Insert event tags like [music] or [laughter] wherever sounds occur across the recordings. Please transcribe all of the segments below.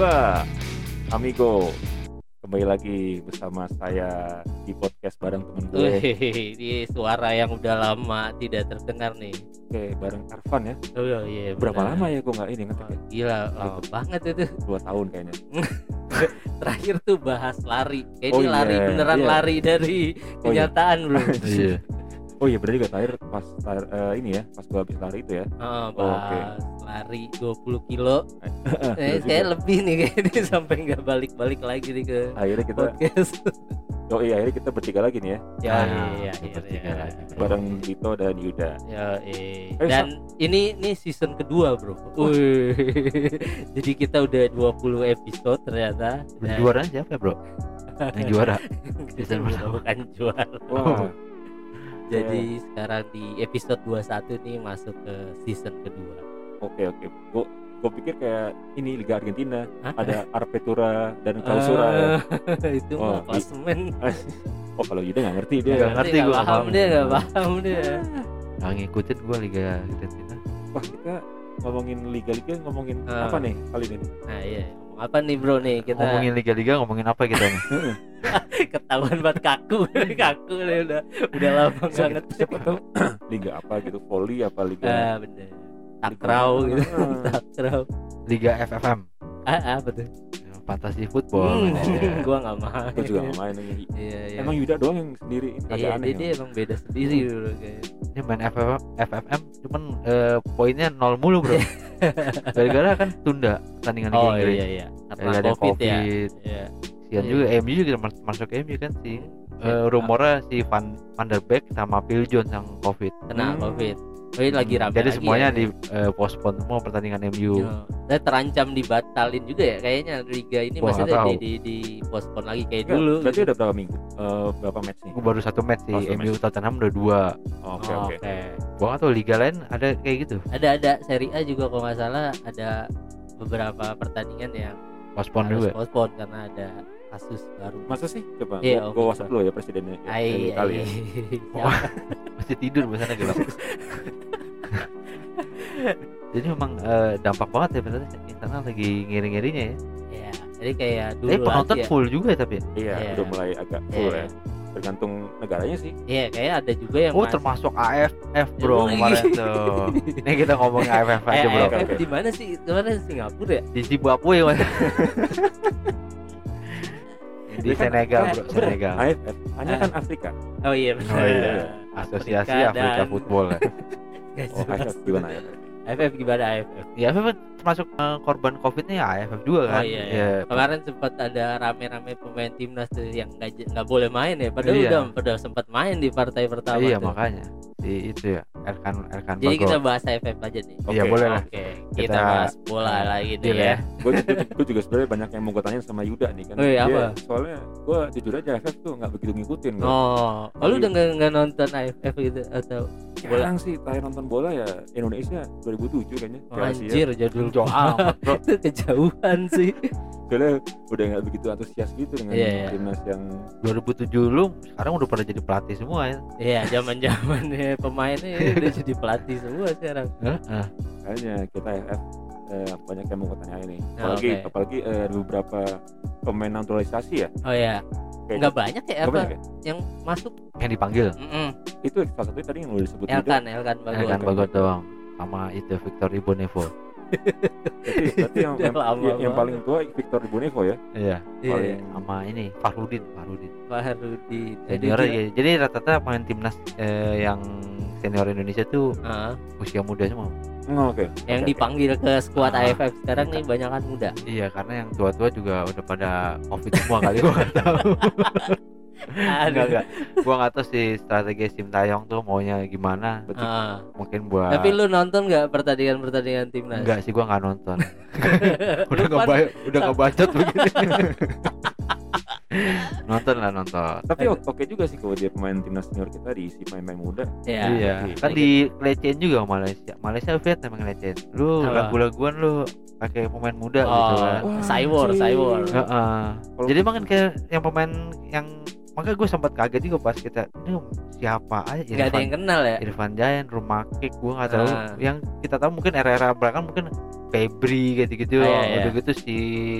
Hola, amigo. Kembali lagi bersama saya di podcast bareng temen gue. Wih, ini suara yang udah lama tidak terdengar nih. Oke, bareng Arfan ya. Oh iya, iya. Berapa benar. lama ya gue nggak ini ngetek Wah, ya? Gila, lama banget itu. Dua tahun kayaknya. [laughs] Terakhir tuh bahas lari. Kayak Oh ini lari iya, beneran iya. lari dari Oh iya. kenyataan, Bro. [laughs] Iya. Oh iya berarti gak terakhir pas tar- eh, ini ya, pas gue habis lari itu ya. Oh, Oh, oke. bahas lari 20 kilo. [laughs] Eh, juga. kayak lebih nih kayaknya [laughs] sampai nggak balik-balik lagi nih ke Akhirnya kita, podcast. [laughs] oh iya akhirnya kita bertiga lagi nih ya, ya, Ah, iya, iya, bertiga iya. lagi. bareng Dito dan Yuda. Ya, eh. Eh, Dan ini ini season kedua, Bro. Jadi kita udah 20 episode ternyata. Dan- Juara siapa bro? Yang juara. Season pertama. bukan juara. Wah, Jadi sekarang di episode 21 nih masuk ke season kedua. oke oke. Gue gue pikir kayak ini Liga Argentina Hah? ada Arpetura dan Clausura ya. Ah, [laughs] itu di- klasemen. [laughs] Oh kalau Yuda nggak ngerti dia. Nggak ngerti nggak gua, paham paham. dia, nggak paham dia. Nggak ngikutin gua Liga Argentina. Wah kita ngomongin liga-liga ngomongin Ah. apa nih kali ini? Nah iya, apa nih bro nih kita Ngomongin Liga-Liga ngomongin apa kita nih? [laughs] ketahuan banget kaku, [laughs] kaku nih udah udah lama nggak Siapa, tahu [clears throat] liga apa gitu, volley apa liga? Ah bener. Takraw gitu, Ah. [laughs] takraw. Liga FFM. Ah apa tuh? Fantasi football. Hmm, [laughs] Iya. gua nggak mau. Gue juga nggak main. Iya iya. Emang Yuda doang yang sendiri Iya, aneh. dia, ya? dia emang beda sendiri bro kayak. Ini main FFM, FFM cuman eh, poinnya nol mulu bro. [laughs] Gara-gara kan tunda pertandingan Oh Inggris. iya iya. Karena ada covid, ya. COVID. Iya. Sian Iya. juga MU juga mas- masuk MU kan sih. Iya. Eh, rumornya si Van Van der Beek sama Phil Jones yang COVID. Kena Hmm. covid. Oh, ini lagi rame Jadi lagi semuanya ya. di eh, postpone semua pertandingan MU. Ya. Dan terancam dibatalin juga ya kayaknya liga ini Wah, maksudnya di, di, di postpone lagi kayak Enggak, dulu. Berarti gitu. udah berapa minggu? Eh, berapa match nih? Gue baru satu match sih, Oh, satu MU Tottenham udah dua. Oh, Oke Oh, oke. Gua nggak tahu liga lain ada kayak gitu. Ada ada seri A juga kalau nggak salah ada beberapa pertandingan yang Postpone juga. postpone karena ada kasus baru. Masa sih? Coba. Iya, gue oke, WhatsApp Pak. dulu ya presidennya. ya, kali ya. ai. [laughs] Wah. Masih tidur biasanya gitu. [laughs] Jadi memang eh, dampak banget ya berarti karena lagi ngiri-ngirinya ya. Ya, jadi kayak dulu Tapi penonton lagi ya. full juga ya tapi. ya? Iya, Iya. udah mulai agak full Iya. ya. Tergantung negaranya sih. Iya, kayak ada juga yang Oh masih- termasuk AFF bro kemarin iya. tuh. [laughs] Ini kita ngomongin AFF aja bro. AFF di mana sih? Kemarin Singapura ya? Di Zimbabwe mas. [laughs] Di kan- Senegal bro, Senegal. AFF, hanya kan Afrika. Oh iya benar. Oh iya. Asosiasi Afrika dan- Football ya. Oh, AFF gimana ya? AFF gimana AFF? Ya AFF kan termasuk eh, korban covidnya ya AFF juga Oh kan. iya, iya. Ya, Kemarin sempat ada rame-rame pemain timnas tuh yang nggak boleh main ya. Padahal Iya. udah udah sempat main di partai pertama. iya tuh. makanya. Di itu ya Erkan Erkan Jadi Bagol. kita bahas AFF aja nih. Iya Oke. boleh lah. Oke, kita, Kita- bahas bola lagi nih Deal ya. ya. [laughs] gue gue juga sebenarnya banyak yang mau gue tanya sama Yuda nih kan. Wih, Dia- apa? Soalnya gue jujur aja AFF tuh nggak begitu ngikutin. gua. Oh, oh lu udah nggak nggak nonton AFF gitu atau bola? Jarang sih terakhir nonton bola ya Indonesia 2007 kayaknya. Oh, anjir jadul Jauh amat bro. [laughs] itu kejauhan sih. Soalnya udah nggak begitu antusias gitu dengan Iya, iya. timnas yang 2007 lu sekarang udah pada jadi pelatih semua ya. Iya, zaman-zamannya pemainnya udah jadi pelatih semua sekarang. Heeh. kayaknya kita AFF eh, banyak yang mau tanya ini. Ah, Apalagi oke. apalagi eh, beberapa pemain naturalisasi ya. Oh ya, Kayak nggak banyak ya apa banyak ya? yang masuk? Yang dipanggil Mm-mm. Itu salah satu tadi yang udah disebut. Elkan, Elkan Bagol. Erkan Bagol doang sama itu Victor Ibonevo. Berarti, berarti [laughs] yang, yang, lama yang, yang paling tua Victor Bonevo ya. Iya. Iya, Paling Sama ini Farudin, Farudin. baru di Senior ya. Jadi rata-rata pemain timnas eh, yang senior Indonesia tuh Ah, usia muda semua. Oh, Oke. yang Oke, oke. dipanggil ke skuad Ah, AFF sekarang nih banyak kan muda. Iya, karena yang tua-tua juga udah pada covid semua kali gua tahu. [laughs] enggak enggak. Gua nggak tahu sih strategi Sintayong tuh maunya gimana. Berarti Ah. Mungkin buat Tapi lu nonton nggak pertandingan-pertandingan timnas? Enggak sih gua nggak nonton. [laughs] udah nggak udah ngebacot begini. nonton lah nonton. tapi oke juga sih kalau dia pemain timnas senior kita diisi pemain-pemain muda. Iya. iya. Iya. Kan di lecehin juga Malaysia. Malaysia Vietnam yang ngelecehin. Lu lagu-laguan lu pakai pemain muda Oh, gitu kan. Cywar, anjing. Cywar. Heeh. Kalau- Jadi makan kayak yang pemain yang makanya gue sempat kaget juga pas kita ini siapa aja nggak ada yang kenal ya Irfan Jayan, Rumah Kick, gua nggak tahu. Ah. Yang kita tahu mungkin era-era belakang mungkin Febri gitu-gitu. Ah, iya, iya. Udah gitu si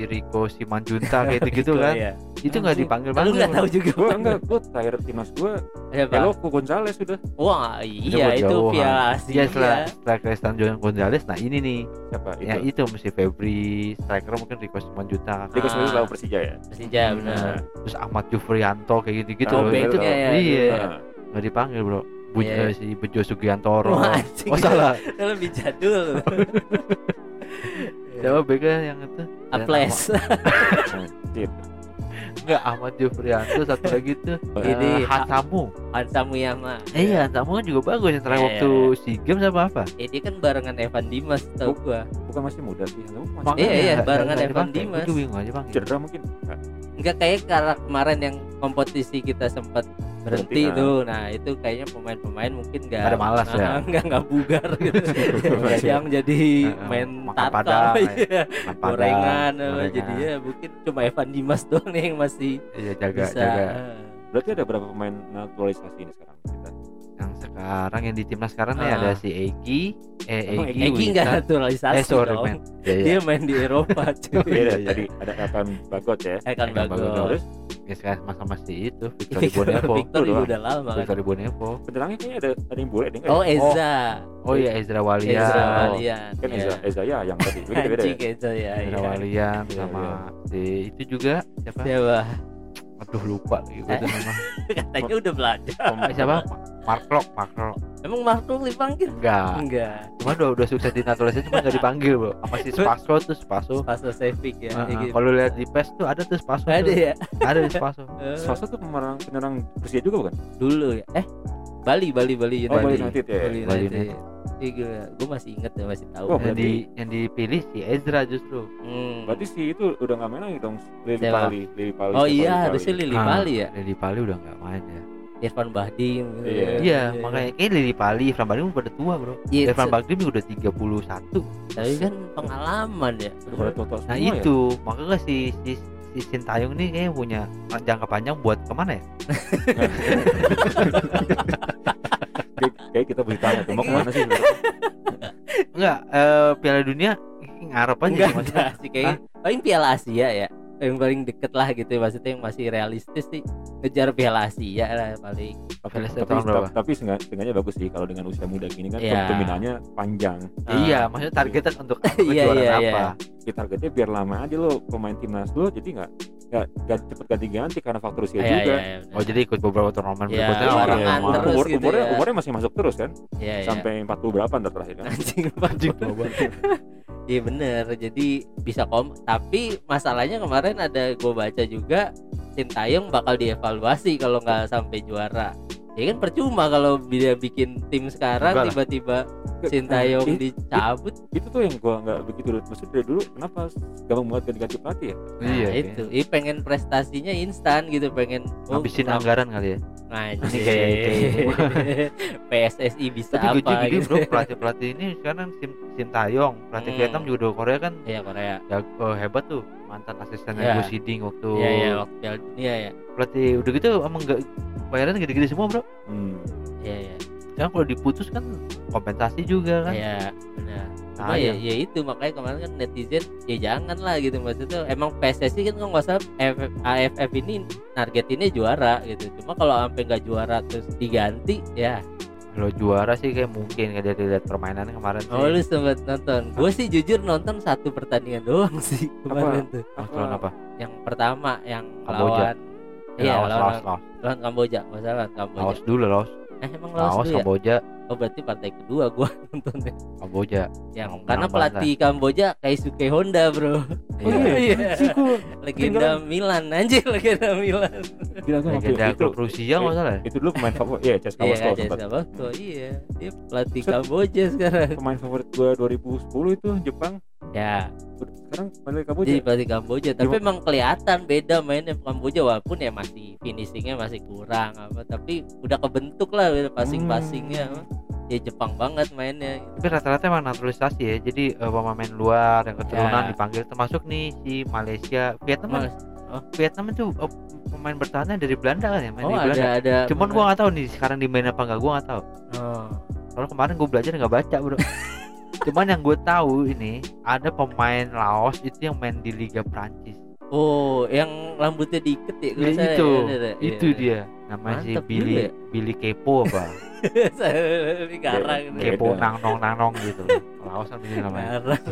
Rico Simanjunta [laughs] kayak gitu kan. Iya. Itu nggak dipanggil lu panggil. nggak tahu juga Gue enggak, gue terakhir timnas gue Siapa? Eloku Gonzales sudah wah iya itu Iya Asia setelah setelah Cristiano Johan Gonzalez, nah ini nih, siapa ya itu? itu mesti Febri, striker mungkin Rico Simanjunta, Rico Ah. Simanjunta lawan Persija ya. Persija benar Nah, terus Ahmad Jufrianto kayak gitu-gitu. Oh, itu ya, ya, iya, nah, nggak dipanggil bro. Bu, Iya. eh, si Bejo Sugiantoro. Wah. Oh salah. Itu lebih jadul Siapa backnya yang itu? Aples. Enggak Ahmad Jufrianto satu lagi tuh Ini, Hansamu. Hansa Muyama Eh, iya, Hansamu kan juga bagus yang terakhir Iya, waktu iya, SEA Games apa apa? eh dia kan barengan Evan Dimas tau gua Bukan masih muda sih. Masih. Iya, iya, barengan Evan. Dimas. Juga bingung aja bang. cedera mungkin. Nggak. Enggak kayak karena kemarin yang kompetisi kita sempat berhenti ah. tuh nah itu kayaknya pemain-pemain mungkin nggak Pada malas [laughs] ya. Ah, nggak nggak bugar gitu [laughs] yang jadi Heeh, main tato padang, [laughs] iya. Makan padang, gorengan jadi ya mungkin cuma Evan Dimas doang nih yang masih Iya jaga bisa jaga. Berarti ada berapa pemain naturalisasi ini sekarang kita? Yang sekarang yang di timnas sekarang nih Ah. ada si Egi, eh Egi, Egi nggak naturalisasi Eh sorry dong men. Ya, ya. dia main di Eropa cuy Beda iya. tadi ada Evan Bagot ya. Eh kan Bagus. Terus Ya sekarang masa masih itu Victor Bonevo. Victor doang. udah lama kan Victor Bonevo. penyerangnya kayaknya ada ada yang boleh deh nggak oh ya? Eza Oh iya Ezra Walian. Eza Oh. Walian Kan Iya. Eza Eza ya yang tadi. Beda beda. Eza ya Ezra. Walian Iya, sama iya. si itu juga siapa? siapa Aduh lupa Eh. tuh nama. [laughs] katanya udah belajar Eh, siapa? Mark Lok, Mark Lok. emang Marco dipanggil Enggak. enggak Cuma udah udah sukses di naturalisasi cuma nggak dipanggil, Bro. Sama si Spaso tuh Spaso. Paso Sevik ya gitu. Kalau lihat di PES tuh ada tuh Spaso. ada tuh. ya Ada di Spaso. [laughs] Eh, Swasta tuh penyerang penyerang Persija juga bukan? dulu ya eh Bali Bali Bali Oh, Bali United United ya. Bali Bali United Iya, gue masih inget ya masih tahu. Oh, yang berarti- di yang dipilih si Ezra justru. Hmm. Berarti si itu udah nggak main lagi dong. Lili Siapa? Pali, Lili Pali. Oh iya, harusnya. Lili Ah. Pali ya. Lili Pali udah nggak main ya. Irfan Bahdim. gitu. Iya. Iya, makanya kayak Lili Pali, Irfan Bahdim udah tua, Bro. Iya, Irfan Bahdim udah 31. tapi kan pengalaman ya. Udah total Nah, ya. itu makanya si si si Sintayong nih kayaknya punya jangka panjang buat ke mana ya? [laughs] Kayak, kayak kita bertanya tuh mau ke mana sih? [laughs] Enggak, eh, Piala Dunia ngarep aja Enggak, sih maksudnya. sih kayak paling Piala Asia ya. Yang paling deket lah gitu ya, maksudnya yang masih realistis sih ngejar Piala Asia lah paling. tapi, Piala Asia tapi, tapi seenggaknya bagus sih kalau dengan usia muda gini kan Iya. peminatnya panjang. Iya, maksudnya targetnya untuk [laughs] Iya, kejuaraan iya, apa? Kita targetnya biar lama aja lo pemain timnas lo jadi nggak nggak nggak cepet ganti-ganti karena faktor usia Iya, juga. iya, benar. Oh, jadi ikut beberapa turnamen Iya, berikutnya iya, orang iya, iya. mau. terus umur, gitu umurnya, ya. umurnya masih masuk terus kan Iya, iya. sampai 40 berapa ntar terakhir kan anjing anjing Iya bener jadi bisa kom tapi masalahnya kemarin ada gue baca juga Sintayong bakal dievaluasi kalau nggak sampai juara ya kan percuma kalau dia bikin tim sekarang tiba-tiba Sintayong Nah, dicabut. itu tuh yang gua nggak begitu maksud dari dulu kenapa gampang banget ganti-ganti pelatih ya? Nah Iya, itu. Ih, pengen prestasinya instan gitu pengen Habisin kurang- anggaran kali ya. Nah, Ini kayak- kayak- PSSI bisa Tapi apa gitu bro pelatih pelatih ini sekarang Sim Sintayong pelatih Hmm. Vietnam juga udah Korea kan Iya Korea ya oh, hebat tuh mantan asistennya Iya. Gus Hiding waktu Iya iya waktu Piala Dunia ya pelatih udah gitu emang nggak bayarannya gede-gede semua bro hmm. Iya iya Jangan kalau diputus kan kompensasi juga kan Iya benar. Cuma ya, Sayang. ya itu makanya kemarin kan netizen ya jangan lah gitu maksudnya emang PSSI kan nggak salah F- AFF ini nargetinnya juara gitu. Cuma kalau sampai nggak juara terus diganti ya. kalau juara sih kayak mungkin kayak dari lihat permainannya kemarin sih Oh lu sempat nonton? Gue sih jujur nonton satu pertandingan doang [laughs] sih kemarin tuh. Mas lawan apa Yang pertama yang Kamboja. lawan Iya Laos, lawan, lawan Kamboja, nggak salah lawan Kamboja. Laos dulu Laos Eh emang Laos, Laos dulu ya? Kamboja Oh berarti partai kedua gua [laughs] nontonnya. Kamboja. Yang Menang karena pelatih Kamboja Keisuke Honda bro. [laughs] oh Iya. iya. Legenda Milan anjir legenda Milan. Legenda itu klub Rusia nggak salah ya? itu dulu pemain favorit. Ya Ceska iya Moskow kan sempat Ceska iya. Dia pelatih Set. Kamboja sekarang. Pemain favorit gua 2010 itu Jepang. Ya. Sekarang balik Kamboja. Jadi pelatih Kamboja tapi Gimana? emang kelihatan beda mainnya Kamboja walaupun ya masih finishingnya masih kurang apa tapi udah kebentuk lah passing-passingnya Hmm. Ya Jepang banget mainnya tapi rata-rata emang naturalisasi ya jadi eh, pemain luar yang keturunan Ya. dipanggil termasuk nih si Malaysia Vietnam kan Mas, Oh. Vietnam itu oh, pemain bertahannya dari Belanda kan ya main Oh di ada Belanda ada. cuman gua nggak tahu nih sekarang dimain apa enggak gua nggak tahu Oh. Kalau kemarin gue belajar nggak baca bro. [laughs] Cuman yang gue tahu ini ada pemain Laos itu yang main di Liga Prancis. Oh, yang rambutnya diikat ya? kalau Ya, saya, itu, ya, ada. itu Iya. dia. Namanya si Billy ya. Billy Kepo apa? [laughs] Saya garang gitu. Kepo nang nong nang nong gitu. Laos kan ini namanya. Garang.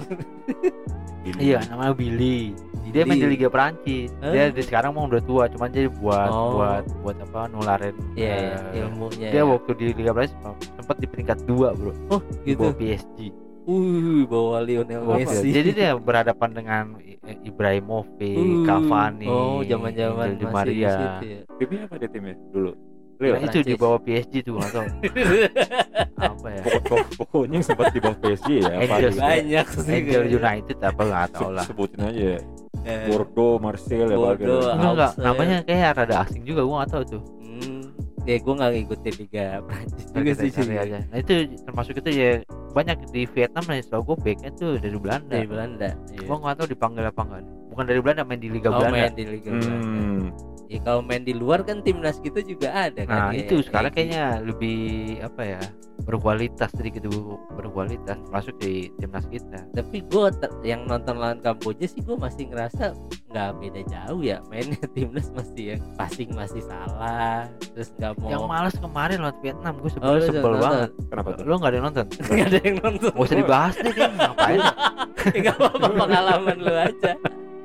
Ini. Iya, namanya Billy. Dia main di Billy. Liga Prancis. Dia di sekarang mau udah tua, cuman jadi buat Oh. buat buat apa nularin. Iya, ilmunya. dia ya. waktu di Liga Prancis sempat di peringkat dua bro, Oh, gitu. bawah PSG. Uh, bawa Lionel Apa? Messi. Jadi dia berhadapan dengan I- Ibrahimovic, Uh, Cavani, Oh, zaman-zaman Di masih Maria. di situ ya. Timnya apa dia timnya dulu? Nah, Real. itu di bawah PSG tuh nggak tahu [laughs] apa ya. Pokok- pokok- Pokoknya yang sempat di bawah PSG ya. Angel. Banyak sih. Angel. United apa nggak tahu lah. Sebutin aja. Eh, Bordeaux, Marseille ya Bordeaux, apa Enggak namanya kayak rada asing juga gua nggak tahu tuh. Hmm. Ya gue gak ngikutin Liga Prancis juga sih cari sih. aja. Nah itu termasuk itu ya banyak di Vietnam nih setahu gue backnya tuh dari Belanda. Dari Belanda. Iya. Gua nggak tahu dipanggil apa enggak. Bukan dari Belanda main di Liga Oh, Belanda. main di Liga Belanda. Ya kalau main di luar kan timnas kita juga ada kan. Nah kayak- itu sekarang kayak kayaknya lebih apa ya berkualitas sedikit berkualitas masuk di timnas kita. tapi gue yang nonton lawan Kamboja sih gue masih ngerasa nggak beda jauh ya mainnya [laughs] timnas masih yang passing masih salah terus nggak mau Yang males kemarin lawan Vietnam gue oh, sebel lu sebel nonton? banget. Kenapa tuh? Lo [laughs] nggak ada yang nonton? nggak ada yang nonton Gak usah dibahas deh kan ngapain? Ya, [laughs] nggak apa-apa pengalaman lu aja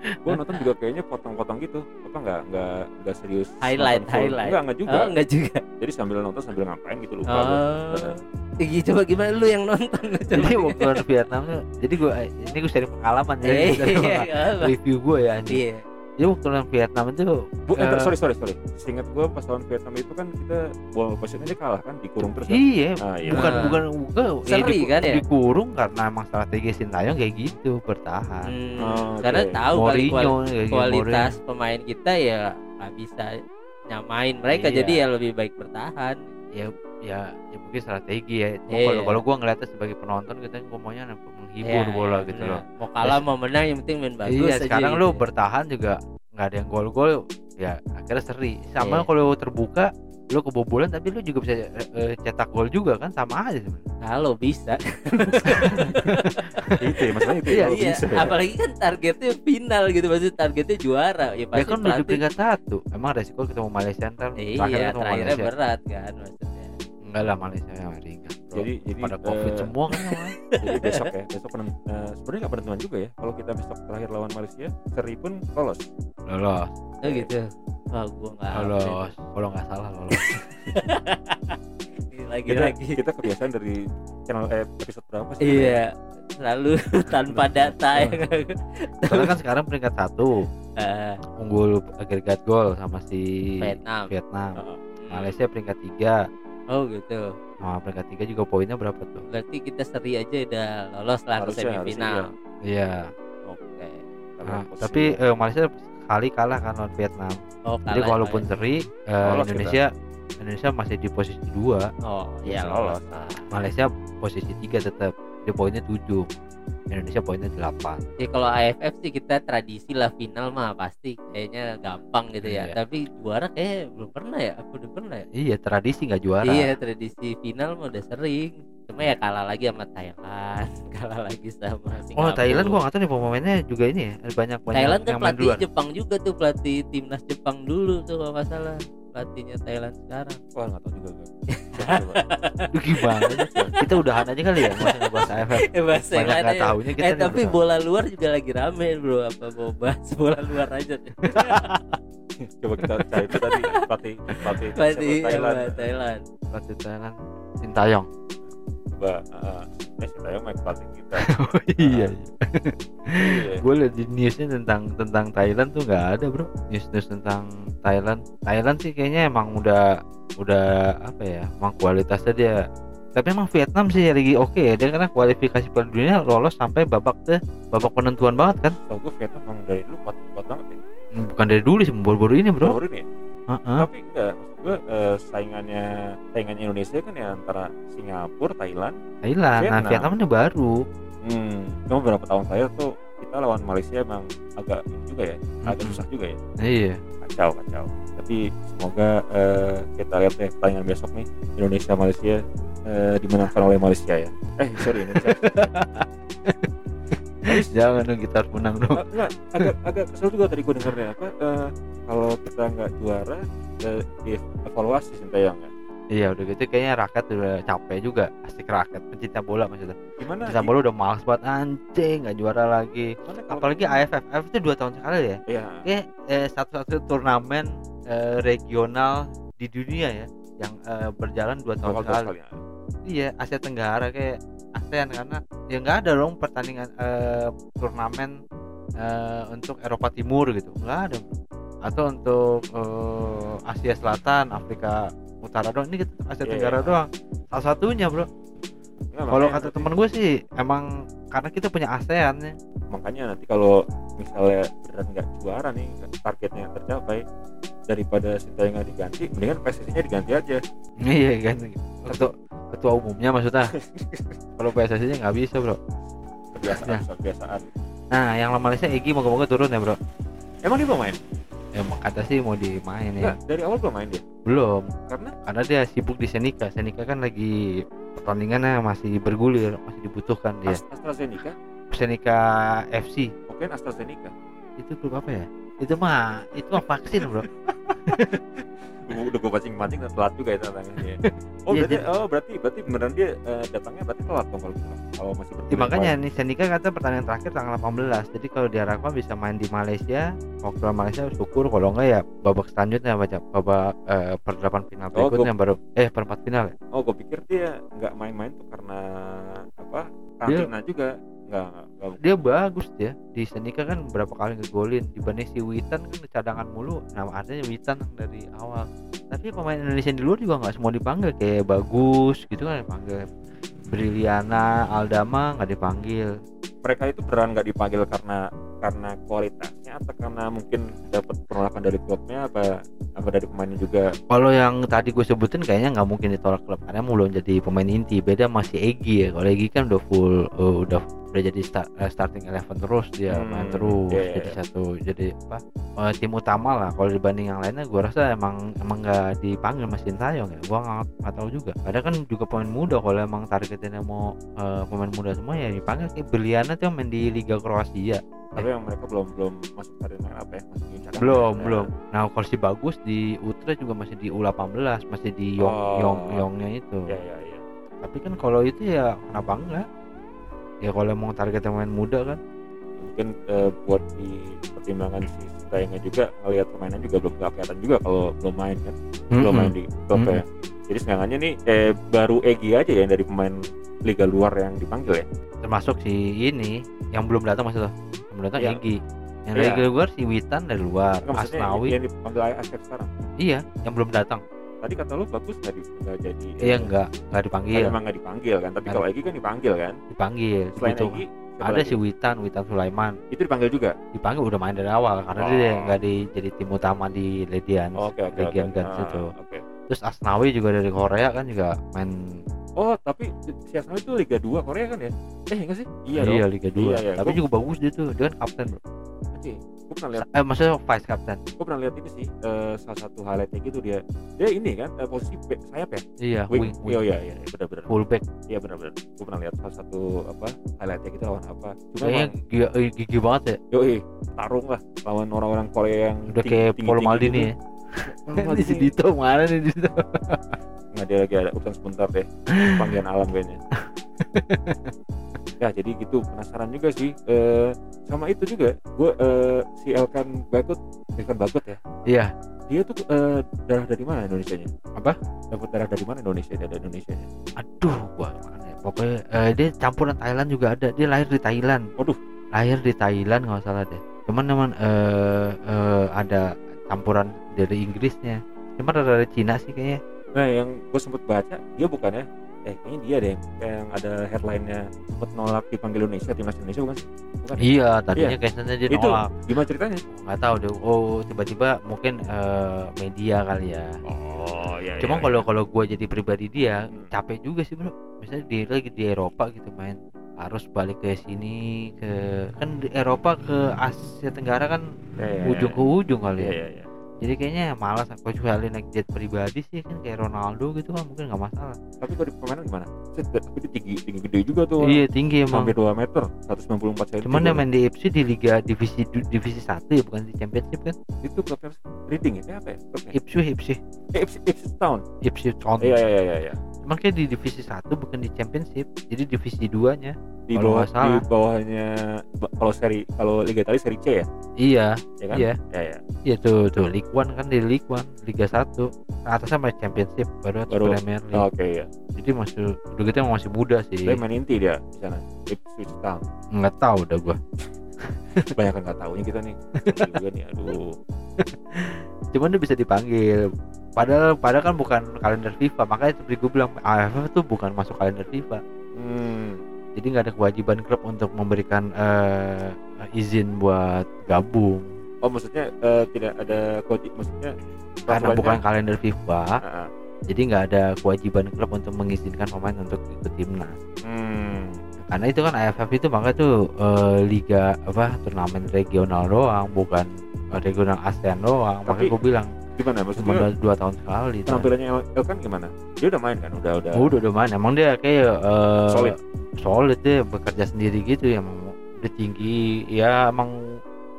Gue nonton juga kayaknya potong-potong gitu. Apa nggak nggak nggak serius? Highlight, highlight. Enggak enggak juga. oh enggak juga Jadi sambil nonton sambil ngapain gitu lupa oh Ih, coba gimana lu yang nonton [laughs] coba Jadi waktu Vietnam jadi gue ini gue sharing pengalaman ya, Iya, [laughs] iya, iya. review gue ya. anjing. Iya. Jadi waktu lawan Vietnam itu Bu, eh, Eh. sorry sorry sorry. Seingat gue pas lawan Vietnam itu kan kita ball possession aja kalah kan dikurung terus. Kan? iya Ah, iya. bukan Nah. bukan bukan ya, Seri diku- kan ya? dikurung karena emang strategi Sintayong kayak gitu bertahan. Hmm, Oh, karena oke. tahu kali Mourinho kayak gitu, kualitas pemain kita ya nggak bisa nyamain mereka Iya. jadi ya lebih baik bertahan ya ya ya mungkin strategi ya. Iya. Kalau kalau gue ngeliatnya sebagai penonton kita maunya menghibur Iya, bola iya, gitu benar. loh. mau kalah mau menang yang penting main bagus iya aja sekarang gitu lu ya. bertahan juga nggak ada yang gol-gol ya akhirnya seri sama Iya. kalau terbuka lu kebobolan tapi lu juga bisa eh, cetak gol juga kan sama aja sebenarnya [laughs] kalau bisa itu ya masalahnya itu. Iya, ya, kalau iya bisa. apalagi kan targetnya final gitu maksudnya targetnya juara ya ya pasti kan udah di pelatih- peringkat satu emang resiko ketemu Malaysia ntar iya terakhir ketemu terakhirnya Malaysia berat kan maksudnya enggak lah Malaysia yang ringan bro. Jadi jadi pada covid eh, semua kan. [laughs] Jadi besok ya, besok penent, eh, sebenarnya nggak penentuan juga ya. Kalau kita besok terakhir lawan Malaysia, seri pun lolos. lolos oh gitu wah gua nggak lolos kalau nggak salah lolos [laughs] lagi Kita, lagi kita kebiasaan dari channel eh, episode berapa sih? iya selalu [laughs] tanpa data ya soalnya kan sekarang peringkat satu Eh, unggul agregat gol sama si Vietnam Vietnam Heeh. Malaysia peringkat tiga oh gitu Nah, peringkat tiga juga poinnya berapa tuh? berarti kita seri aja udah lolos lah ke semifinal Iya. oke Karena Nah, tapi eh, Malaysia kali kalah kan lawan Vietnam. oh Jadi kalah walaupun ya. seri eh, Lolos Indonesia Indonesia masih di posisi dua, oh iya lolos. Malaysia posisi tiga tetap. Dia poinnya 7. Indonesia poinnya 8. Ya kalau AFF sih kita tradisi lah final mah pasti kayaknya gampang gitu ya. Iya. Tapi juara kayak belum pernah ya. Aku udah pernah ya. Iya, tradisi nggak juara. Iya tradisi final mah udah sering. Cuma ya kalah lagi sama Thailand, [laughs] kalah lagi sama Oh, Singapura. Thailand gua nggak tahu nih pemainnya juga ini ya. Ada banyak banyak Thailand kan pelatih duluan. Jepang juga tuh pelatih timnas Jepang dulu tuh kalau nggak salah pelatihnya Thailand sekarang. Wah nggak tahu juga gue. [laughs] Coba. Lu Gimana? Kita udahan aja kali ya, usah ngebahas AFF. [laughs] Bahasa yang Banyak nggak tahunya kita. Eh tapi bola luar juga lagi rame bro. Apa mau bahas bola luar aja. [laughs] Coba kita cari itu tadi pelatih pelatih? Thailand. Thailand. pelatih Thailand Sintayong. Coba uh, eh saya main pelatih kita. [laughs] Oh iya. Iya. [laughs] gue liat di newsnya tentang tentang Thailand tuh nggak ada bro news news tentang Thailand Thailand sih kayaknya emang udah udah apa ya emang kualitasnya dia tapi emang Vietnam sih lagi oke ya dia karena kualifikasi Piala Dunia lolos sampai babak ke babak penentuan banget kan Tahu gue Vietnam emang dari dulu kuat kuat banget ya. bukan dari dulu sih baru-baru ini bro Baru ini ya. Heeh. Tapi enggak, gue eh, saingannya saingannya Indonesia kan ya antara Singapura, Thailand. Thailand nah Vietnam. Vietnam ini baru Hmm, cuma beberapa tahun saya tuh kita lawan Malaysia emang agak juga ya agak Mm-mm. susah juga ya iya kacau kacau tapi semoga eh, kita lihat deh pertandingan besok nih Indonesia Malaysia eh, dimenangkan oleh Malaysia ya eh sorry Indonesia [laughs] jangan dong kita harus menang dong. Ah, enggak agak agak kesel juga tadi gue dengernya apa eh, kalau kita nggak juara eh, dievaluasi Sintayong ya iya udah gitu kayaknya rakyat udah capek juga. Asik rakyat pencinta bola maksudnya. Gimana? Pencinta bola udah males banget anjing nggak juara lagi. Apalagi AFF itu dua tahun sekali ya? Ya kayak eh, satu-satu turnamen eh, regional di dunia ya yang eh, berjalan dua tahun sekali ya. iya Asia Tenggara kayak ASEAN karena ya nggak ada dong pertandingan eh, turnamen eh, untuk Eropa Timur gitu. Nggak ada. Atau untuk eh, Asia Selatan Afrika Utara doang. Ini kita Asia Iya, Tenggara iya. doang. Salah satunya bro. Enggak, kalau kata nanti- temen gue sih emang karena kita punya ASEAN ya. Makanya nanti kalau misalnya beneran nggak juara nih targetnya tercapai daripada Sintayong diganti mendingan PSSI-nya diganti aja. Iya kan ketua ketua umumnya maksudnya. [laughs] Kalau PSSI nya nggak bisa bro. Kebiasaan Ya. kebiasaan. Nah yang Malaysia Egi moga-moga turun ya bro. Emang dia belum main ya kata sih mau dimain ya. Dari awal belum main dia? Belum. Karena? Karena dia sibuk di Senika Senika kan lagi pertandingannya masih bergulir masih dibutuhkan dia. Ast- AstraZeneca? Senika FC oke AstraZeneca. Itu grup apa ya? Itu mah itu mah vaksin bro [laughs] udah gue pancing pancing dan telat juga ya tantangannya [laughs] oh Iya, berarti jadi- oh berarti berarti beneran dia eh, datangnya berarti telat dong kalau gitu? Kalau masih Ya, bergulir makanya main. nih Senika kata pertandingan terakhir tanggal 18 jadi kalau diharapkan bisa main di Malaysia waktu Malaysia syukur kalau enggak ya babak selanjutnya baca babak eh, perdelapan final Oh, berikutnya baru eh perempat final ya. Oh gue pikir dia nggak main-main tuh karena apa karantina juga nggak dia bagus dia. Di Senika kan berapa kali ngegolin. Dibanding si Witan kan cadangan mulu. Nah artinya Witan yang dari awal. Tapi pemain Indonesia di luar juga nggak semua dipanggil. Kayak bagus gitu kan dipanggil. Briliana Aldama nggak dipanggil. Mereka itu beneran nggak dipanggil karena karena kualitasnya atau karena mungkin dapat penolakan dari klubnya apa apa dari pemainnya juga. Kalau yang tadi gue sebutin kayaknya nggak mungkin ditolak klub karena belum jadi pemain inti. Beda masih Egi ya. Kalau Egi kan udah full eh, udah udah jadi sta- eh, starting eleven terus dia Hmm, main terus iya, jadi iya. satu jadi apa eh, tim utama lah. Kalau dibanding yang lainnya gue rasa emang emang nggak dipanggil Mas Sintayong ya. Gue nggak tahu juga. Ada kan juga pemain muda kalau emang targetnya mau eh, pemain muda semua ya dipanggil. Kayak Briliana tuh main di Liga Kroasia tapi yang mereka belum belum masuk targetnya apa ya? Masih di belum ya. belum. Nah kalau si bagus di Utrecht juga masih di U18 masih di Yong Oh. Yong Yongnya itu. Ya ya ya tapi kan kalau itu ya kenapa enggak? Ya kalau emang targetnya main muda kan. Mungkin eh, buat di pertimbangan si Sintayongnya juga ngelihat permainan juga belum kelihatan juga kalau belum main kan. Belum main di klub Mm-mm. ya jadi sebenarnya nih eh, baru Egi aja ya yang dari pemain liga luar yang dipanggil ya termasuk si ini yang belum datang maksudnya yang belum datang Iya. Egi yang Iya. dari luar si Witan dari luar Nggak, maksudnya Asnawi yang dipanggil AFF sekarang iya yang belum datang tadi kata lu bagus nggak di- nggak jadi iya eh, enggak enggak nggak- dipanggil emang nggak dipanggil kan tapi Nggak. kalau Egi kan dipanggil kan dipanggil selain gitu. Egi ada lagi? si Witan Witan Sulaiman itu dipanggil juga dipanggil udah main dari awal karena Oh. dia nggak di jadi tim utama di Ledians oke Legion oke. Guns Ah, itu oke terus Asnawi juga dari Korea kan juga main. Oh tapi si Asnawi itu Liga 2 Korea kan ya? Eh enggak sih? Iya, iya, dong. Liga 2 Iya, iya. tapi Gua- juga bagus dia tuh. Dia kan kapten bro. Oke, gue pernah lihat. Eh maksudnya vice kapten gue pernah lihat ini sih eh, salah satu highlightnya gitu dia. Dia ini kan eh, posisi back sayap ya? Iya wing, wing, wing. iya iya iya benar benar. Fullback iya benar benar. Gue pernah lihat salah satu apa highlightnya gitu lawan apa. Cuma kayaknya gigi, eh, gigi banget ya. Yoi tarung lah lawan orang-orang Korea yang udah kayak Paul Maldini gitu. ya Paul di Maldini. Sedito mana nih di situ [laughs] nggak dia lagi ada urusan sebentar deh. Panggilan alam kayaknya. [laughs] Ya jadi gitu penasaran juga sih. Eh, sama itu juga gue eh, si Elkan Bakut Elkan Bakut ya? Iya. Dia tuh eh, darah dari mana Indonesia nya Apa? dapat darah dari mana Indonesia? Darah Indonesia nya? Aduh gua mana ya? Pokoknya dia campuran Thailand juga ada. Dia lahir di Thailand. Waduh. lahir di Thailand nggak salah deh. Cuman teman eh, ada campuran dari Inggrisnya cuman ada dari Cina sih kayaknya nah yang gue sempet baca dia bukannya eh kayaknya dia deh kayak yang ada headline-nya sempat nolak dipanggil Indonesia timnas Indonesia bukan sih bukan Iya, tadinya kayaknya dia itu nolak. gimana ceritanya Nggak tahu deh. Oh, tiba-tiba mungkin eh, media kali ya. oh iya Cuma kalau kalau gua jadi pribadi dia Hmm. capek juga sih bro. Misalnya dia lagi di Eropa gitu main harus balik ke sini ke kan di Eropa ke Asia Tenggara kan ujung ke ujung kali iya ya. iya iya Jadi kayaknya malas kecuali naik jet pribadi sih kan kayak Ronaldo gitu kan mungkin nggak masalah. tapi kalau di permainan gimana tapi dia tinggi tinggi gede juga tuh Iya tinggi emang. sampai 2 meter 194 cm Cuman dia main di FC di Liga Divisi Divisi 1 ya bukan di Championship kan? itu klubnya reading ya apa ya Ipswich Ipswich eh, Ipswich Ipswich Town Ipswich Town. iya iya iya iya Cuman kayak di divisi 1 bukan di championship. Jadi divisi 2 nya. di Kalau bawah salah. di bawahnya ba- kalau seri kalau Liga Italia seri C ya Iya, ya kan Iya. ya ya iya tuh tuh League One kan di League One, Liga 1. Atasnya masih championship baru, Baru. Premier League. oke ya Jadi masih udah gitu masih muda sih. dia main inti dia di sana Ipswich Town Nggak tahu udah gua. [laughs] banyak nggak tahunya kita nih juga nih aduh [laughs] Cuman dia bisa dipanggil. Padahal padahal kan bukan kalender FIFA, makanya seperti gue bilang AFF tuh bukan masuk kalender FIFA. hmm. Jadi nggak ada kewajiban klub untuk memberikan eh, izin buat gabung oh maksudnya eh, tidak ada kode maksudnya karena bukan kalender FIFA. Ah, ah. jadi nggak ada kewajiban klub untuk mengizinkan pemain untuk ikut timnas hmm. karena itu kan AFF itu makanya tuh eh, liga apa turnamen regional doang bukan regional ASEAN doang Tapi- makanya gue bilang gimana? Cuma maksudnya dua, dua tahun sekali tuh. penampilannya El, El kan gimana? Dia udah main kan? Udah udah. Udah udah main. Emang dia kayak eh, Solid. solid dia bekerja sendiri gitu ya. Emang udah tinggi. Ya emang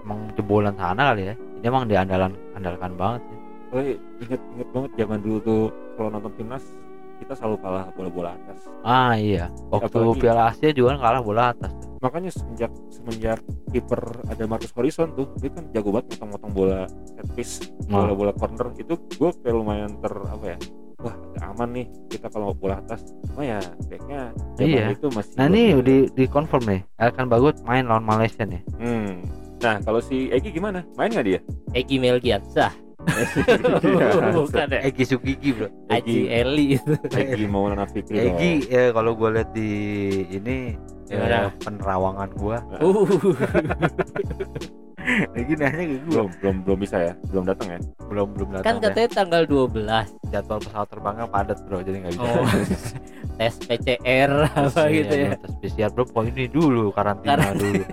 emang jebolan sana kali ya. Ini emang dia andalan andalkan banget sih. Oh, inget inget banget zaman dulu tuh kalau nonton timnas kita selalu kalah bola-bola atas. Ah iya. Waktu Apalagi- Piala Asia juga kan kalah bola atas makanya semenjak semenjak kiper ada Marcus Horizon tuh dia kan jago banget motong-motong bola set piece Nah. bola-bola corner itu gue kayak lumayan ter apa ya wah agak aman nih kita kalau bola atas. Oh ya backnya Iya. itu masih nah ini di di confirm nih Elkan Bagut main lawan Malaysia nih. Hmm. nah kalau si Egi gimana? Main nggak dia? Egi Melgiansah [laughs] bukan ya? Egi Sugigi bro. Egi. Eli. Itu Egi Maulana Fikri. Egi ya kalau gue lihat di ini ya, penerawangan gue uh. [laughs] Egi nanya ke gue belum belum belum bisa ya? Belum datang ya? Belum belum datang kan deh. katanya tanggal 12 jadwal pesawat terbangnya padat bro jadi nggak bisa. Oh. [laughs] Tes PCR apa Iya, gitu ya? tes PCR bro kok ini dulu karantina Karantina. dulu.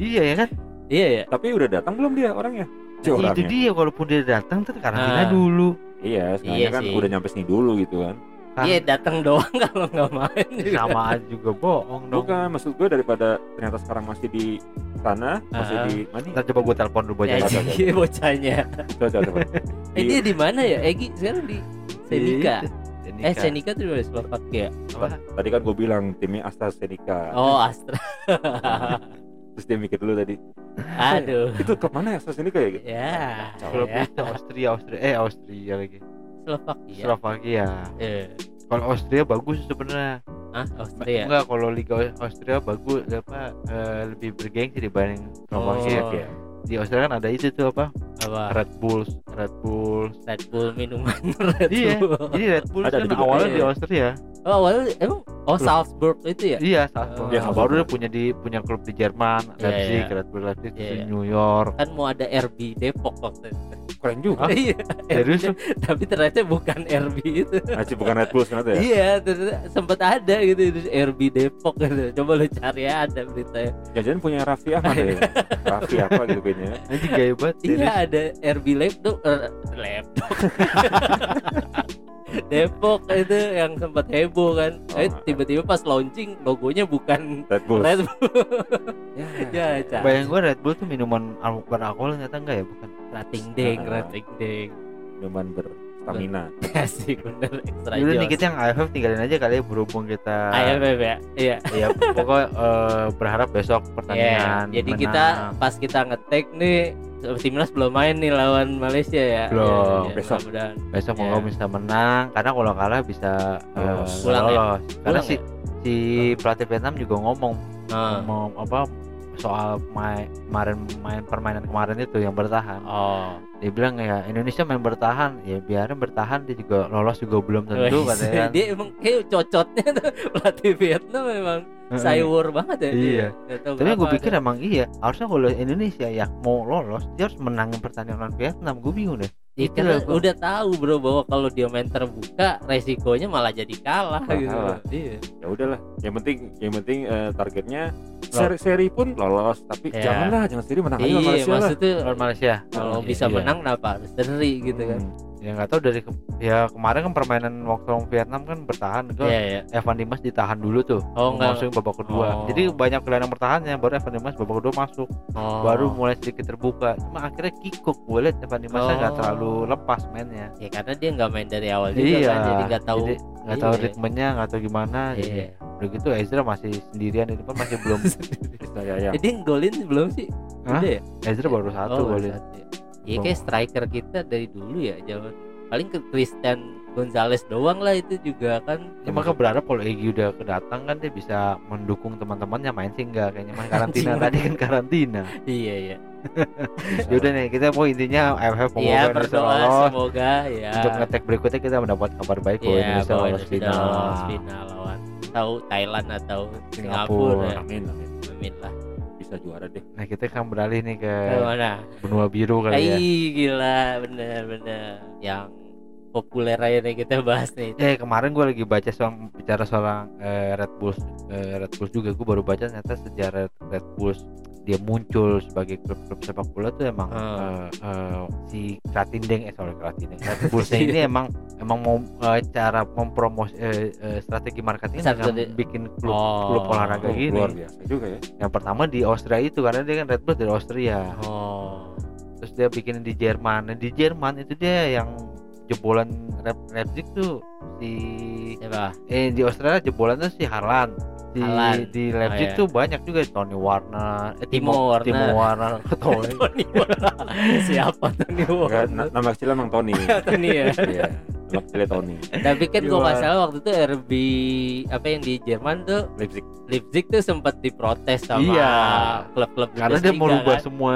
Iya ya kan? Iya ya. Tapi udah datang belum dia orangnya Itu orangnya. dia walaupun dia datang tuh karantina Ah. dulu iya sebenarnya Iya kan sih. udah nyampe sini dulu gitu kan Kan iya datang doang [laughs] kalau nggak main juga. sama aja juga bohong dong bukan maksud gue daripada ternyata sekarang masih di sana masih Ah. di mana Ntar coba gue telepon dulu Ya, bocah Egi. Egi bocahnya coba coba coba eh dia di mana ya Egi sekarang di Senika Senika. eh Senika tuh di Slovakia Apa? tadi kan gue bilang timnya AstraZeneca oh Astra [laughs] terus dia mikir dulu tadi. Aduh. Itu klub mana ya AstraZeneca ya gitu? Ya. Klub ya. itu Austria Austria eh Austria lagi. Slovakia. Slovakia. Eh. Kalau Austria bagus sebenarnya. Ah Austria? Enggak kalau Liga Austria bagus apa eh, lebih bergengsi dibanding Slovakia. Oh. Iya. di Austria kan ada itu tuh apa apa? Red Bulls Red Bulls. Red Bull minuman [laughs] Red Iya. Bull jadi Red Bulls Ada kan awalnya Iya. di Austria. Oh awalnya emang? Oh Salzburg itu ya? Iya Salzburg. Oh. Iya, Nah, Salzburg. baru dia punya di punya klub di Jerman Iya, Leipzig iya. Red Bull Leipzig terus iya. New York. Kan mau ada RB Depok waktu itu. Keren juga. [laughs] Iya. serius? Tapi ternyata bukan RB itu. Masih bukan Red Bulls ternyata ya? Iya ternyata sempat ada gitu itu RB Depok gitu. Coba lu cari ada beritanya. Jajan punya Raffi Ahmad ya? [laughs] Raffi apa gitu kayaknya Anjing gaya banget iya ada RB Laptop eh, laptop. [laughs] Depok itu yang sempat heboh kan. Oh, eh tiba-tiba pas launching logonya bukan Red Bulls Red Bull. [laughs] Ya, ya cak Bayang gue Red Bull tuh minuman al- beralkohol ternyata enggak ya? Bukan. Rating deng Ah. rating deng. Minuman berstamina asik [laughs] bener ekstra Yaudah nih kita yang AFF tinggalin aja kali ya berhubung kita AFF ya iya ya pokoknya eh, berharap besok Iya, pertandingan jadi menang. kita pas kita ngetek nih timnas belum main nih lawan Malaysia ya. Belum, Ya, ya, besok. mudah-mudahan. besok Iya. mau bisa menang karena kalau kalah bisa Lolos. Pulang ya? lolos. karena Pulang si si pelatih Vietnam juga ngomong Ah, mau apa soal main kemarin main permainan kemarin itu yang bertahan Oh. dia bilang ya Indonesia main bertahan ya biarin bertahan dia juga lolos juga belum tentu katanya [laughs] kan. dia emang kayak cocotnya tuh [laughs] pelatih Vietnam memang cyber banget ya dia. Iya. Tahu tapi gue pikir ada. emang iya harusnya kalau Indonesia ya mau lolos dia harus menangin pertandingan lawan Vietnam gue bingung deh Ya, Itu karena gua- udah tahu bro bahwa kalau dia main terbuka resikonya malah jadi kalah Malah gitu. kalah. Iya. ya udahlah yang penting yang penting eh, targetnya seri, seri pun lolos tapi Ya. janganlah jangan seri menang aja Iya, Malaysia lah maksudnya lawan Malaysia kalau Iya, bisa iya. menang kenapa harus seri gitu kan. Hmm. Ya nggak tahu dari ke- ya kemarin kan permainan waktu Vietnam kan bertahan gue Iya, iya. Evan Dimas ditahan dulu tuh Oh, masuk babak kedua Oh. jadi banyak gelandang bertahannya baru Evan Dimas babak kedua masuk Oh. baru mulai sedikit terbuka cuma akhirnya kikuk gue liat Evan Dimasnya nggak Oh. terlalu lepas mainnya ya karena dia nggak main dari awal juga iya kan jadi nggak tahu jadi nggak tahu Iya. ritmenya nggak tahu gimana Iya. jadi udah gitu Ezra masih sendirian di depan masih belum Bisa [laughs] ya, ya. jadi golin belum sih Hah? udah ya Ezra baru satu oh, golin satu ya. Iya kayak striker kita dari dulu ya zaman paling ke Christian Gonzalez doang lah itu juga kan Ya maka berharap kalau Egi udah kedatang kan dia bisa mendukung teman-temannya main sih enggak kayaknya main karantina tadi kan karantina. iya iya [laughs] Yaudah nih kita mau intinya AFF semoga iya Indonesia berdoa lolos. semoga ya Untuk ngetek berikutnya kita mendapat kabar baik bahwa Iya, Indonesia lolos final. lolos final lawan tahu Thailand atau Singapura. Singapura, ya. amin amin amin lah bisa juara deh. Nah kita kan beralih nih ke mana? benua biru kali ya. Ih, gila bener bener. Yang populer aja nih kita bahas nih. Ya kemarin gue lagi baca soal bicara soal eh, Red Bulls eh, Red Bulls juga. Gue baru baca ternyata sejarah Red Bulls dia muncul sebagai klub-klub sepak bola tuh emang Hmm. eh, eh, si Kratindeng eh sorry Kratindeng. [laughs] Red Bullsnya ini emang emang mau eh, cara mempromos eh, eh, strategi marketing dengan Strategi- bikin klub Oh. klub olahraga Oh, gini. luar biasa juga ya. Yang pertama di Austria itu karena dia kan Red Bull dari Austria. Oh. Terus dia bikin di Jerman. Nah, di Jerman itu dia yang jebolan Leip- Leipzig tuh si siapa? Eh di Australia jebolannya si Haaland di di Leipzig Oh, iya. tuh banyak juga Tony Warner. Eh, Timo Werner. Timo Warner. Tony [laughs] Tony Warner. [laughs] siapa Tony Warner? na- nama kecilnya emang Tony. [laughs] Tony ya kecilnya Tony tapi kan gua nggak salah waktu itu RB apa yang di Jerman tuh Leipzig Leipzig tuh sempat diprotes sama Iya. klub-klub karena dia Bundesliga, merubah kan? semua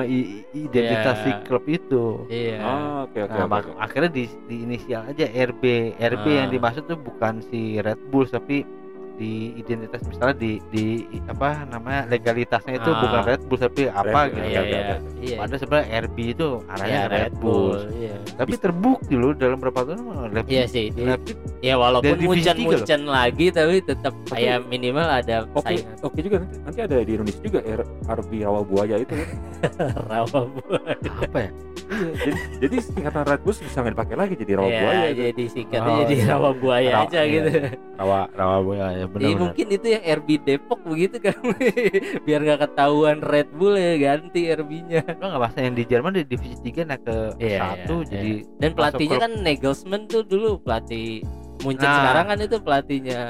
identitas si klub itu iya oh oke oke Nah, oke. akhirnya di, di inisial aja RB. RB Ah. yang dimaksud tuh bukan si Red Bull tapi di identitas misalnya di di apa namanya legalitasnya itu Ah. bukan Red Bull tapi apa Red- gitu. iya iya iya Padahal sebenarnya RB itu arahnya Iya, Red, Bull. iya Tapi terbukti loh dalam berapa tahun Leipzig, Iya sih, di- Leipzig ya walaupun loh. muncen-muncen lagi tapi tetap kayak minimal ada Oke, saingan oke juga nanti, nanti ada di Indonesia juga RB Rawa Buaya itu [laughs] rawa buaya. apa ya? Iya, jadi, jadi singkatan Red Bulls bisa nggak dipakai lagi jadi Rawa Iya, Buaya itu. jadi singkatnya Oh, jadi rawa buaya Rawa- aja iya. gitu. Rawa Rawa Buaya ya Iya, benar-benar. mungkin itu yang RB Depok begitu kan. [laughs] Biar nggak ketahuan Red Bull ya ganti RB-nya. Lo nggak bahasa yang di Jerman di divisi 3 naik ke Iya, satu iya, jadi Dan Masuk pelatihnya kan Nagelsmann tuh dulu pelatih Munchen Nah. sekarang kan itu pelatihnya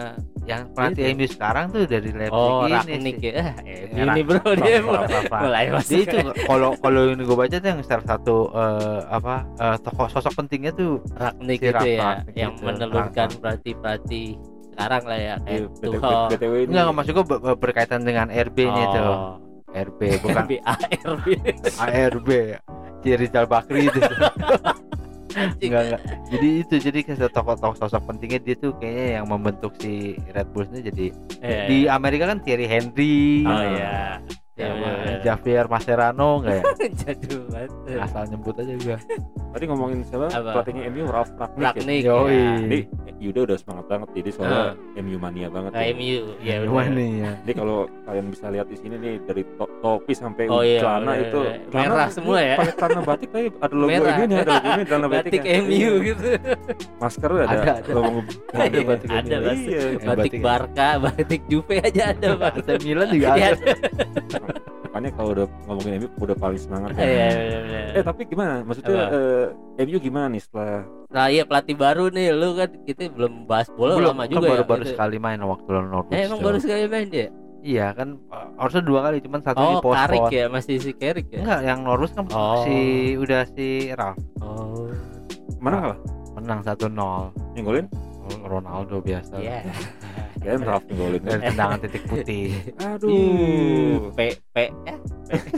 yang pelatih. MU sekarang tuh dari Leipzig Oh ini Ragnik sih. ya. Ah, Ya, ini bro dia mulai masuk. dia itu kalau kalau ini gue baca tuh yang salah satu eh, apa eh, tokoh sosok pentingnya tuh Ragnik Si itu ya Ragnik yang gitu, menelurkan pelatih-pelatih sekarang lah ya Iya, kayak BTW, Tuchel. BTW ini enggak enggak maksud gue ber- ber- berkaitan dengan RB-nya itu Oh. RB bukan [laughs] BARB. ARB Rizal Bakri itu. [laughs] enggak enggak jadi itu jadi kayak tokoh-tokoh sosok pentingnya dia tuh kayaknya yang membentuk si Red Bulls ini jadi Eh. di Amerika kan Thierry Henry Oh iya. Ya, Ya, Javier Mascherano enggak ya [laughs] Jadul banget. asal nyebut aja juga tadi ngomongin siapa Apa? pelatihnya MU Ralf Ragnik. ya? Ragnik. Yoi. ya. Jadi Yuda udah semangat banget jadi soalnya MU mania banget. Ke ya. MU ya nih ya Jadi kalau kalian bisa lihat di sini nih dari to- topi sampai Oh iya, celana iya, itu iya. Merah semua ya. Pakai celana batik tapi ada logo ini nih, ada logo ini celana batik. Batik MU gitu. Masker ada, Ada, ada. logo [laughs] Ada batik Ada MU. batik. Iya. Batik batik- Barca, batik Juve aja ada. [laughs] AC Milan juga Iya, ada Makanya kalau udah ngomongin MU udah paling semangat ya. Iya, iya, iya. Eh tapi gimana? Maksudnya eh, MU gimana nih setelah Nah iya pelatih baru nih lu kan kita belum bahas bola belum lama kan juga baru ya. baru gitu. sekali main waktu lawan Norwich Eh, emang baru sekali main dia? iya kan uh, harusnya dua kali cuman satu di Oh, Karik ya, masih si Karik ya. enggak yang Norwich kan Oh. si udah si Ralf Oh. mana kalah? menang 1-0 Yang golin? Ronaldo biasa Iya. [laughs] Kirain Ralf nih golin. tendangan titik putih [laughs] Aduh. P P eh,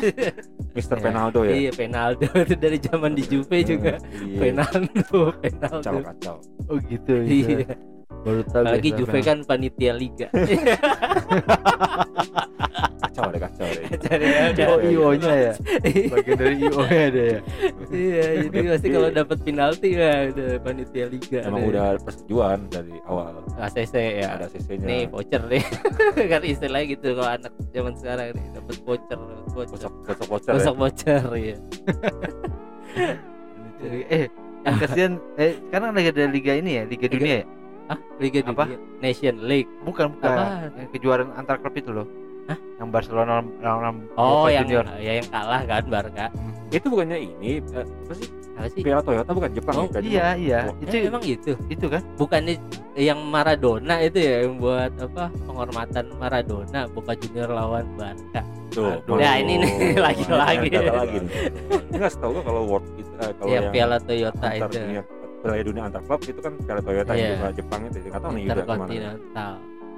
[laughs] Mister Iya. Penaldo ya. iya Penaldo itu dari zaman di Juve juga Iya. Penaldo Penaldo Kacau kacau. oh gitu iya baru tahu apalagi guys, Juve kan panitia liga [laughs] Kacau ada kacau deh. Cari ada. oh io nya ya bagian dari io nya ada ya iya jadi pasti kalau dapat penalti ya udah panitia liga Emang deh. udah persetujuan dari awal. ACC ya Ada CC-nya. nih voucher nih [laughs] kan istilahnya gitu kalau anak zaman sekarang nih dapat voucher voucher Gosok gosok voucher ya. gosok voucher ya [laughs] Jadi, eh kasihan eh sekarang lagi ada liga ini ya liga Liga- dunia ya ah Liga Apa? Dunia Nation League bukan bukan yang kejuaraan antar klub itu loh Hah? yang Barcelona lawan oh Boca yang Junior. ya yang kalah kan Barca Itu bukannya ini eh, apa sih? apa sih Piala Toyota bukan Jepang Oh, ya? Iya Jepang. iya Oh, itu Eh, emang gitu itu kan bukannya yang Maradona itu ya yang buat apa penghormatan Maradona Boca Junior lawan Barca Tuh. Aduh. Nah, ini nih, lagi-lagi. Kata lagi. Enggak setahu gua kalau World itu eh, kalau yang yang Piala Toyota itu dunia Piala dunia antar klub itu kan Piala Toyota yang juga Jepang itu. Enggak tahu nih udah ke mana.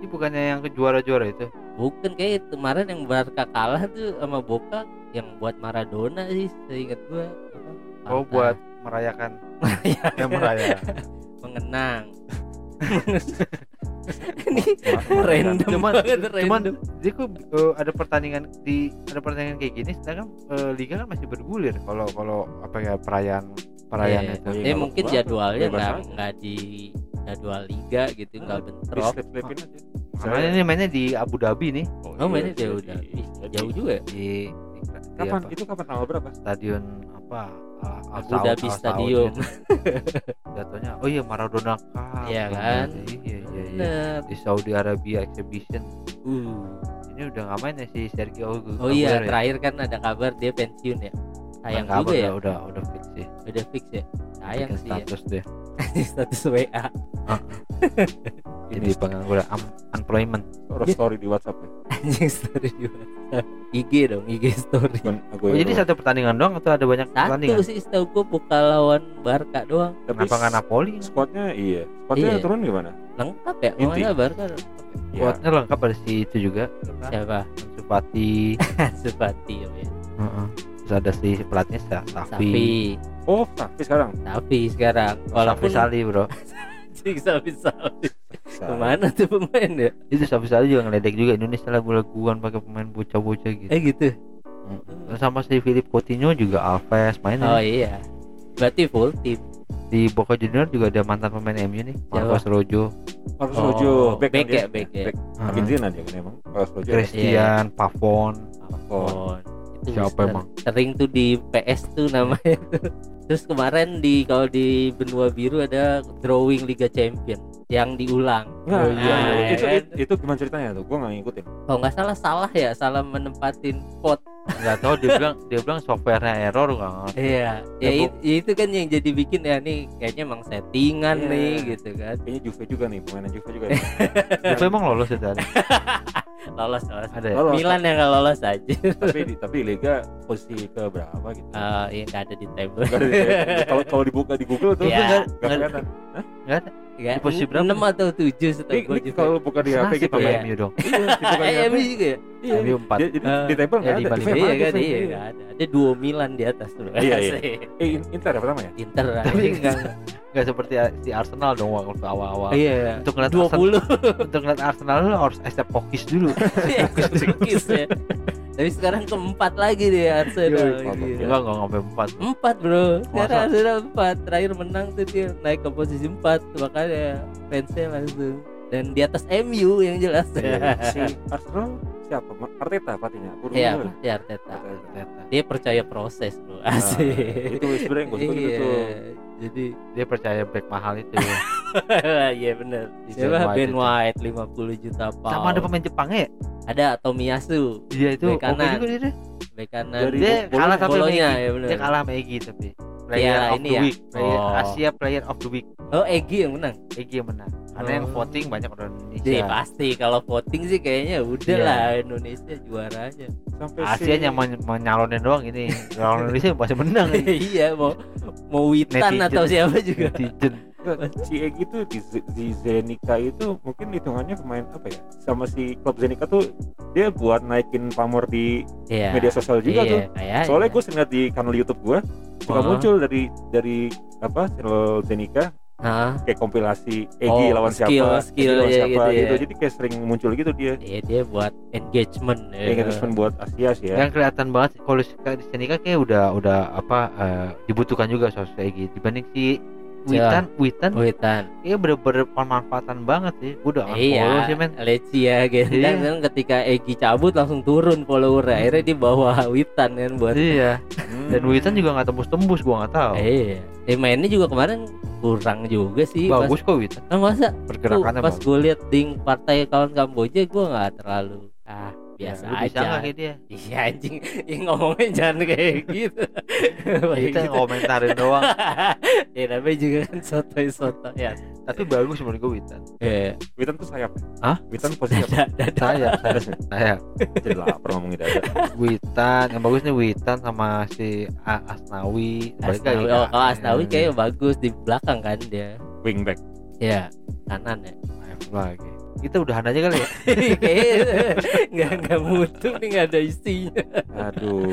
Ini bukannya yang kejuara-juara itu bukan kayak itu. kemarin yang Barca kalah tuh sama Boca yang buat Maradona sih seingat gua apa, oh buat merayakan Merayakan. yang merayakan [laughs] mengenang [laughs] ini random cuman banget cuman jadi kok eh, ada pertandingan di ada pertandingan kayak gini sedangkan eh, liga kan masih bergulir kalau kalau apa ya perayaan perayaan Iya, itu Oh, iya, eh, nggak mungkin apa-apa. jadwalnya nggak nggak di jadwal liga gitu nggak Di bentrok. Makanya ini mainnya di Abu Dhabi nih oh mainnya iya, jauh jadi- Dhabi jadi- jauh juga ya? di, di, di Kapan? apa, Itu kapan tanggal berapa? stadion apa Al Abu Dhabi Stadium. [laughs] Jatuhnya oh iya Maradona Cup Iya kan? iya iya iya bener di Saudi Arabia Exhibition uh. ini udah nggak main ya si Sergio Aguero oh iya ya? terakhir kan ada kabar dia pensiun ya sayang Kabar juga ya. udah, udah fix sih. Udah fix ya? Sayang Bikin sih ya. status deh. [laughs] Status WA jadi [laughs] pengangguran un- unemployment. Orang story di WhatsApp ya. anjing story di WhatsApp. IG dong IG story. Bukan oh, jadi satu pertandingan doang atau ada banyak pertandingan? satu sih setahu gua buka lawan Barca doang. Kenapa nggak Napoli? Squadnya iya. Squadnya Iya. turun gimana? lengkap ya Inti. Barca. Iya. Kuatnya lengkap ada si itu juga. Siapa? Ansu Fati. [laughs] Supati ya Heeh. terus ada si pelatihnya Sa- Safi. Safi. Oh, tapi sekarang. Safi sekarang. Safi walaupun Sali bro. [laughs] Safi Safi. Ke mana tuh pemain ya itu Safi Sali juga ngeledek juga. Indonesia lagu-laguan pakai pemain bocah-bocah gitu. Eh gitu? Mm. Terus sama si Philip Coutinho juga Alves main oh iya. Berarti full tim di Boca Junior juga ada mantan pemain MU nih Marcos Rojo. Marcos Oh, Rojo, back, back kan ya, dia? back ya. Heeh. Argentina dia kan emang. Marcos Rojo. ya? Christian Pavon Oh, itu Siapa emang? Sering tuh di PS tuh namanya tuh. [laughs] Terus kemarin di kalau di benua biru ada drawing Liga Champion yang diulang. Nggak, Oh, iya, iya, iya. itu, kan? itu, itu gimana ceritanya tuh? Gua nggak ngikutin. Kalau nggak salah salah ya, salah menempatin spot. nggak tahu dia bilang dia bilang softwarenya error nggak ngerti Iya, ya, Ya, ya itu kan yang jadi bikin ya nih kayaknya emang settingan Iya. nih gitu kan. Kayaknya Juve juga nih, pemainnya Juve juga. nih. [laughs] Juve emang lolos itu tadi [laughs] Lolos lolos. ada ya? Lolos, Milan yang nggak lolos aja. tapi di, tapi Liga posisi ke berapa gitu? Eh, iya nggak ada di table. Ada kalau kalau dibuka di Google tuh Iya. nggak nggak kelihatan. nggak ada Ya, Di posisi berapa? 6 atau 7 setahu Ini, gue ini kalau buka di HP sama ya. MU dong [laughs] Iya, di Eh. MU juga ya? Iya. MU 4 Jadi, jadi Eh, di table nggak di ada. balik. Juve Iya mana, kan, Juve? iya nggak ada. Ada duo Milan di atas tuh. Iya, iya. Eh, In- Inter ya pertama ya? Inter tapi anjing. nggak nggak seperti si Arsenal dong waktu awal-awal Iya. untuk ngeliat Arsenal 20 untuk ngeliat Arsenal lu harus accept Pokis dulu [laughs] Iya, Kukis ya. Tapi sekarang keempat lagi deh Arsenal. Gila. enggak enggak sampai 4 Empat bro. Sekarang Masa? Arsenal empat. Terakhir menang tuh dia naik ke posisi empat. Makanya fansnya langsung. Dan di atas MU yang jelas. Iya. Si Arsenal siapa? Arteta pelatihnya. Aku Iya, pasti Arteta. Arteta. Dia percaya proses bro. Nah, Asik. itu sebenarnya gue gitu Iya. tuh. Jadi dia percaya back mahal itu [laughs] Iya benar. Si Siapa Ben White Ben itu. White 50 juta pound. sama ada pemain Jepangnya ya Ada Tomiyasu dia itu Bek oke kanan. juga dia deh. bek kanan. Dari dia kalah sama Egy. ya benar. dia kalah sama Egy tapi Iya, player of ini the ya. week player Oh. Asia player of the week Oh Egi yang menang. Egy yang menang karena yang Oh. voting banyak orang Iya Indonesia pasti kalau voting sih kayaknya udah Iya. lah Indonesia juaranya. Sampai Asia si- yang men- menyalonin doang ini orang Indonesia pasti menang [laughs] iya mau mau Witan Netizen. atau siapa juga. netizen si Egi tuh di, di Zenica itu mungkin hitungannya pemain apa ya sama si klub Zenica tuh dia buat naikin pamor di Iya. media sosial juga tuh Iya, kayak soalnya gue sering liat di kanal YouTube gue suka Oh. muncul dari dari apa channel Zenica Hah? kayak kompilasi Egi Oh, lawan skill- siapa skill Egi lawan ya siapa gitu ya. gitu jadi kayak sering muncul gitu dia Iya dia buat engagement. ya. engagement buat Asia sih ya yang kelihatan banget kalau di sini kan kayak udah udah apa eh, dibutuhkan juga sosok gitu dibanding si Witan Witan Witan. kayak bener-bener pemanfaatan banget sih gue udah Iya, sih men Lecia gitu Iya. kan ketika Egi cabut langsung turun follower akhirnya dia bawa Witan kan buat iya Hmm. dan Witan juga nggak tembus-tembus gue nggak tahu Iya. Eh mainnya juga kemarin kurang juga sih. bagus kok Witan Pas, ah, masa pergerakannya pas bagus gue liat ding partai kawan Kamboja gue nggak terlalu ah biasa Ya, lu bisa aja. nggak kayak dia Iya anjing, ya, ngomongnya jangan kayak gitu. kita ngomentarin doang [laughs] ya namanya juga kan soto-soto ya. tapi bagus menurut gue Witan Eh, Witan tuh sayap Hah? Witan posisi apa? dada, dada. saya saya saya jadi lapar ngomongin dada Witan yang bagus nih Witan sama si A- Asnawi Asnawi. Oh, kalau Asnawi Eh, kayak bagus di belakang kan dia. wingback Ya, kanan ya. Lagi kita udahan aja kali ya [laughs] nggak nggak mutu nih nggak ada isinya. aduh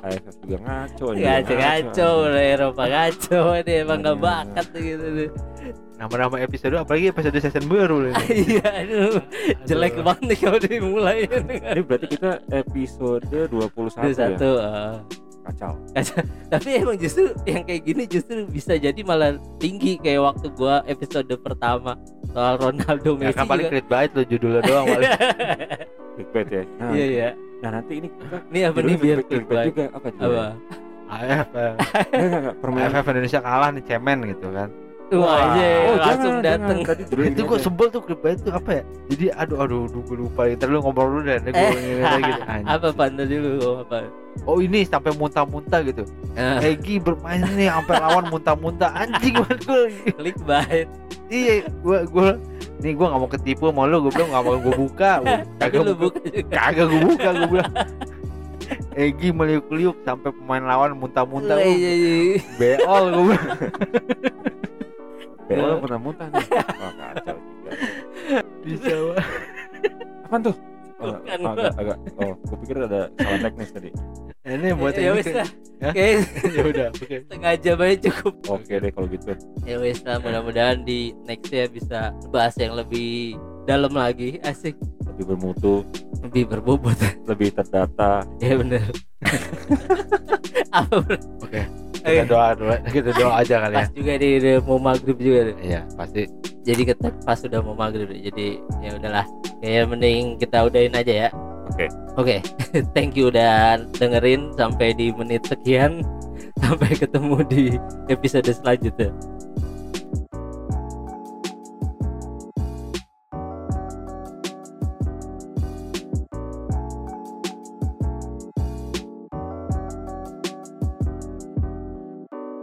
AFF juga ngaco. Ngaco ngaco, udah Eropa ngaco dia emang nggak Iya. bakat gitu. tuh. nama-nama episode apalagi episode season baru ini [laughs] Iya, aduh, jelek Aduh. banget nih kalau dimulai. ini berarti kita episode 21 Itu ya satu. Eh. kacau. [laughs] Tapi emang justru yang kayak gini justru bisa jadi malah tinggi kayak waktu gua episode pertama soal Ronaldo ya Messi kan paling clickbait lo judulnya doang paling. [laughs] Clickbait ya. Nah, Iya. iya. nah nanti ini Ini apa nih biar clickbait juga apa juga Apa? AF [laughs] Enggak, enggak, enggak, permainan. AFF Indonesia kalah nih cemen gitu kan Wah, aja oh, langsung jangan, dateng. jangan. tadi itu gue sebel tuh clickbait itu apa ya jadi aduh aduh aduh gue lupa ntar lu ngobrol dulu deh ntar gue Eh. Anjing. [laughs] apa panda dulu apa? oh ini sampai muntah-muntah gitu Ah, Egi bermain nih sampai lawan muntah-muntah anjing banget gue clickbait. iya gue gue nih gue nggak mau ketipu sama lu gue bilang nggak mau gue buka [laughs] kagak lu buka kagak gue buka gue bilang Egi meliuk-liuk sampai pemain lawan muntah-muntah iya, iya. beol gue [laughs] orang pernah muntah nih wah kacau juga bisa Wak. apaan tuh Oh, Bukan, agak, agak, oh, gue pikir ada salah teknis tadi. ini buat ya ini. Ya? Kayak [laughs] ya udah oke setengah jam aja cukup. Oke deh kalau gitu. Ya wes lah mudah-mudahan di next ya bisa bahas yang lebih dalam lagi asik Lebih bermutu, lebih berbobot lebih terdata. [laughs] ya [laughs] apa bro? Oke. Eh, kita doa doa kita doa aja kali ya pas juga di di mau maghrib juga deh. iya pasti jadi kita pas udah mau maghrib deh. jadi ya udahlah kayak mending kita udahin aja ya Oke. oke [laughs] thank you udah dengerin sampai di menit sekian [laughs] sampai ketemu di episode selanjutnya